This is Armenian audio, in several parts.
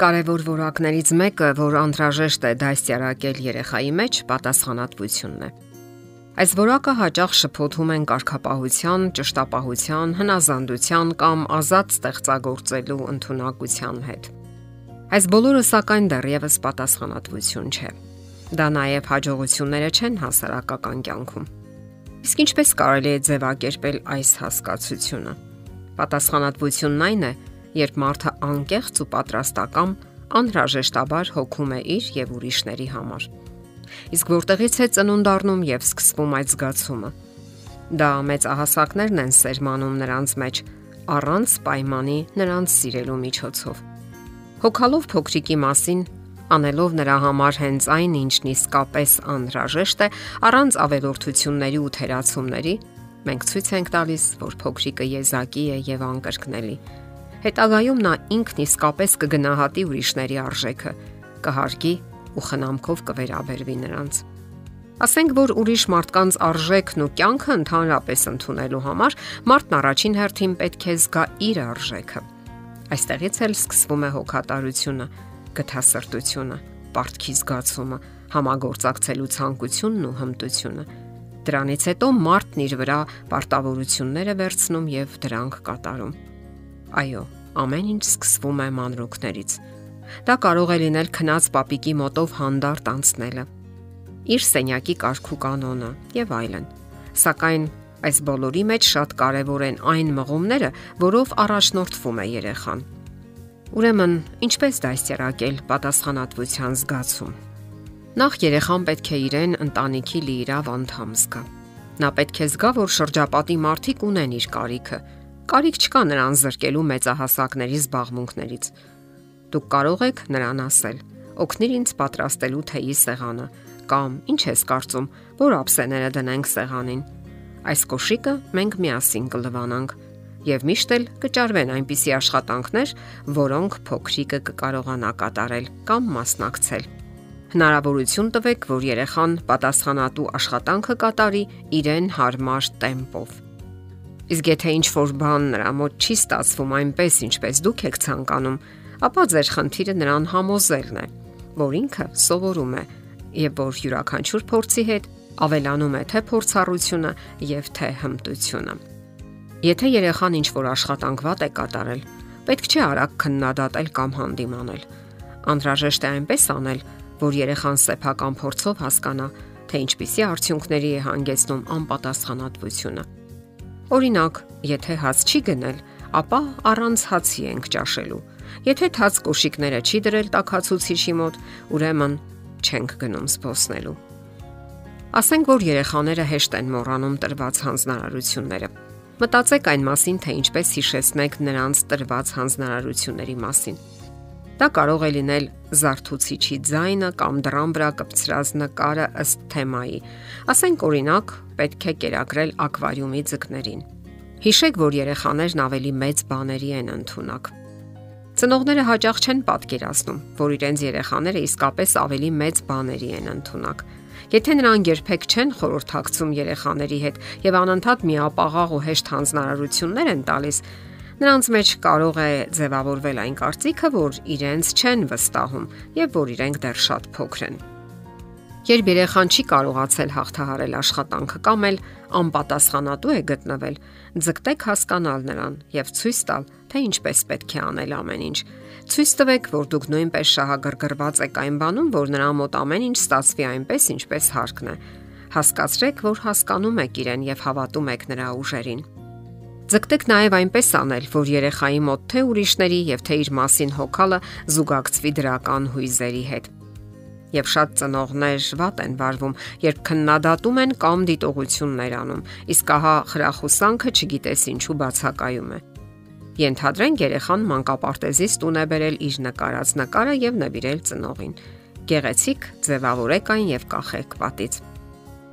կարևոր որակներից մեկը, որ անհրաժեշտ է դաստիարակել երեխայի մեջ, պատասխանատվությունն է։ Այս որակը հաճախ շփոթում են կարգապահության, ճշտապահության, հնազանդության կամ ազատ ստեղծագործելու ընտունակության հետ։ Այս բոլորը սակայն դեռևս պատասխանատվություն չէ։ Դա նաև հաջողությունները չեն հասարակական կյանքում։ Իսկ ինչպես կարելի է ձևակերպել այս հասկացությունը։ Պատասխանատվությունն այն է, երբ մարդը անկեղծ ու պատրաստական անհրաժեշտաբար հոգում է իր եւ ուրիշների համար։ Իսկ որտեղից է ծնունդ առնում եւ սկսվում այդ զգացումը։ Դա մեծահասակներն են սերմանում նրանց մեջ առանց պայմանի նրանց սիրելու միջոցով։ Հոգալով փոքրիկի մասին, անելով նրա համար հենց այն, ինչն իսկապես անհրաժեշտ է, առանց ավելորդությունների ու թերացումների, մենք ցույց ենք տալիս, որ փոքրիկը եզակի է եւ անկրկնելի Հետագայում նա ինքն իսկապես կգնահատի ուրիշների արժեքը, կհարգի ու խնամքով կվերաբերվի նրանց։ Ասենք որ ուրիշ մարդկանց արժեքն ու կյանքը ընդհանրապես ընդունելու համար մարդն առաջին հերթին պետք է զգա իր արժեքը։ Այստեղից էլ սկսվում է հոգատարությունը, գթասրտությունը, պարտքի զգացումը, համագործակցելու ցանկությունն ու հմտությունը։ Դրանից հետո մարդն իր վրա պարտավորությունները վերցնում եւ դրանք կատարում։ Այո, ամեն ինչ սկսվում է մանրուքներից։ Դա կարող է լինել քնած պապիկի մոտով հանդարտ անցնելը, իր սենյակի կարգու կանոնը եւ այլն։ Սակայն այս բոլորի մեջ շատ կարեւոր են այն մղումները, որով առաջնորդվում է երեխան։ Ուրեմն, ինչպես դաստիարակել պատասխանատվության զգացում։ Նախ երեխան պետք է իրեն ընտանիքի լիիրավ անդամ զգա։ Նա պետք է զգա, որ շրջապատի մարդիկ ունեն իր կարիքը Կարիք չկա նրան զրկելու մեծահասակների զբաղմունքներից։ Դուք կարող եք նրան ասել. «Օգնիր ինձ պատրաստելու թեյի սեղանը» կամ «Ինչ ես կարծում, որ ափսեները դնենք սեղանին»։ Այս կոշիկը մենք միասին կլվանանք եւ միշտ էլ կճարվեն այնպիսի աշխատանքներ, որոնք փոքրիկը կկարողանա կատարել կամ մասնակցել։ Հնարավորություն տվեք, որ երեխան պատասխանատու աշխատանքը կատարի իրեն հարմար տեմպով։ Իսկ եթե ինչ որ բան նրա մոտ չի ստացվում այնպես, ինչպես դուք եք ցանկանում, ապա ձեր խնդիրը նրան համոզելն է, որ ինքը սովորում է եւ որ յուրաքանչյուր փորձի հետ ավելանում է թե փորձառությունը եւ թե հմտությունը։ Եթե երեխան ինչ որ աշխատանք վատ է կատարել, պետք չէ արագ քննադատել կամ հանդիմանել։ Անհրաժեշտ է այնպես անել, որ երեխան սեփական փորձով հասկանա, թե ինչպիսի արդյունքների է հանգեցնում անպատասխանատվությունը Օրինակ, եթե հաց չի գնել, ապա առանց հացի ենք ճաշելու։ Եթե թաց կոշիկները չի դրել տակացուցիչի մոտ, ուրեմն չենք գնում սփոսնելու։ Ասենք որ երեխաները հեշտ են մոռանում տրված հանձնարարությունները։ Մտածեք այն մասին, թե ինչպես հիշեցնեք նրանց տրված հանձնարարությունների մասին։ Դա կարող է լինել զարթուցիչի ձայնը կամ դրան վրա կպցրած նկարը ըստ թեմայի։ Ասենք օրինակ, պետք է կերակրել ակվարիումի ձկներին։ Հիշեք, որ երեխաներն ավելի մեծ բաների են ընդունակ։ Ծնողները հաճախ չեն պատկերացնում, որ իրենց երեխաները իսկապես ավելի մեծ բաների են ընդունակ։ Եթե նրանք երբեք չեն խորհրդակցում երեխաների հետ եւ անընդհատ միապաղաղ ու հեշտ հանձնարարություններ են տալիս, Նրանց մեջ կարող է ձևավորվել այն կարծիքը, որ իրենց չեն վստահում եւ որ իրենք դեռ շատ փոքր են։ Երբ երեխան չի կարողացել հաղթահարել աշխատանքը կամ էլ անպատասխանատու է գտնվել, ձգտեք հասկանալ նրան եւ ցույց տալ, թե ինչպես պետք է անել ամեն ինչ։ Ցույց տվեք, որ դուք նույնպես շահագրգռված եք այն բանում, որ նրա մոտ ամեն ինչ ստացվի այնպես, ինչպես հարկն է։ Հասկացրեք, որ հասկանում եք իրեն եւ հավատում եք նրա ուժերին։ Ձգտեք նաև այնպես անել, որ երեխայի մոտ թե ուրիշների եւ թե իր մասին հոգալը զուգակցվի դրական հույզերի հետ։ Եվ շատ ծնողներ վատ են վարվում, երբ քննադատում են կամ դիտողություններ անում, իսկ ահա խրախուսանքը չգիտես ինչու բացակայում է։ Ենթադրենք երեխան մանկապարտեզից տուն է բերել իր նկարած նկարը եւ նվիրել ծնողին։ Գեղեցիկ ձևավորեք այն եւ կախեք պատից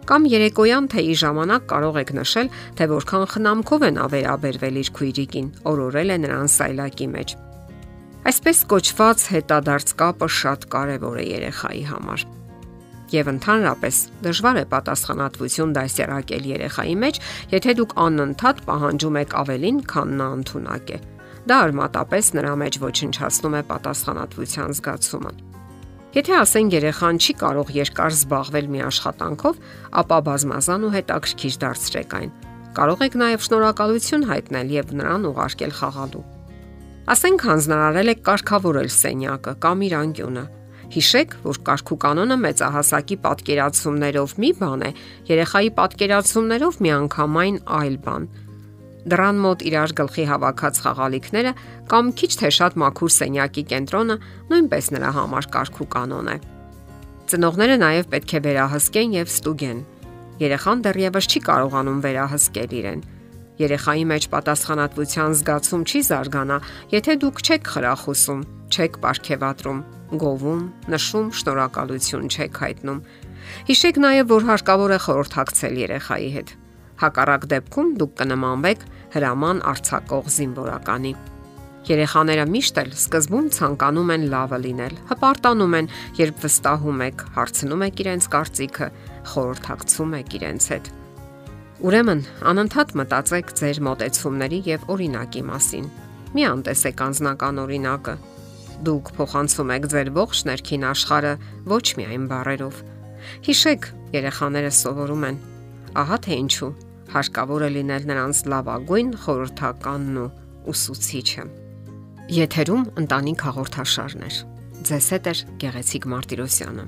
Կամ երեկոյան թեյի ժամանակ կարող եք նշել, թե որքան խնամքով են ավերաբերվել իր քույրիկին, օրորել է նրան սայլակի մեջ։ Այսպես կոչված հետադարձ կապը շատ կարևոր է երեխայի համար։ Եվ ընդհանրապես դժվար է պատասխանատվություն դասերակել երեխայի մեջ, եթե դուք անընդհատ պահանջում եք ավելին, քան նա ընդունակ է։ դա արմատապես նրա մեջ ոչնչացնում է պատասխանատվության զգացումը։ Եթե ասեն երեխան չի կարող երկար զբաղվել մի աշխատանքով, ապա բազմազան ու հետաքրքիր դարձրեք այն։ Կարող եք նաև շնորհակալություն հայտնել եւ նրան ուղարկել խաղալու։ Ասենք հանձնարարել եք կարգավորել սենյակը կամ իր անկյունը։ Հիշեք, որ կարգու կանոնը մեծահասակի պատկերացումներով մի բան է, երեխայի պատկերացումներով միանգամայն այլ բան։ Դրան մոտ իրար գլխի հավաքած խաղալիքները կամ քիչ թե շատ մաքուր սենյակի կենտրոնը նույնպես նրա համար կարգու կանոն է։ Ծնողները նաև պետք է վերահսկեն եւ ստուգեն։ Երեխան դեռևս չի կարողանում վերահսկել իրեն։ Երեխայի մեջ պատասխանատվության զգացում չի զարգանա, եթե դուք չեք խրախուսում, չեք ապարքեվատրում, գովում, նշում, շնորհակալություն չեք հայտնում։ Հիշեք նաև, որ հարկավոր է խորհրդակցել երեխայի հետ։ Հակառակ դեպքում դուք կնմանվեք հրաման արցակող զինվորականի։ Երեխաները միշտ էլ սկզբում ցանկանում են լավը լինել, հպարտանում են, երբ վստահում եք, հարցնում եք իրենց կարծիքը, խորհրդակցում եք իրենց հետ։ Ուրեմն, անընդհատ մտածեք ձեր մտեցումների եւ օրինակի մասին։ Մի անտեսեք անznական օրինակը։ Դուք փոխանցում եք ձեր ողջ ներքին աշխարհը ոչ միայն բառերով։ Հիշեք, երեխաները սովորում են։ Ահա թե ինչու հարկավոր է լինել նրանց լավագույն խորհրդականն ու ուսուցիչը։ Եթերում ընտանիք հաղորդաշարներ։ Ձեզ հետ է Գեղեցիկ Մարտիրոսյանը։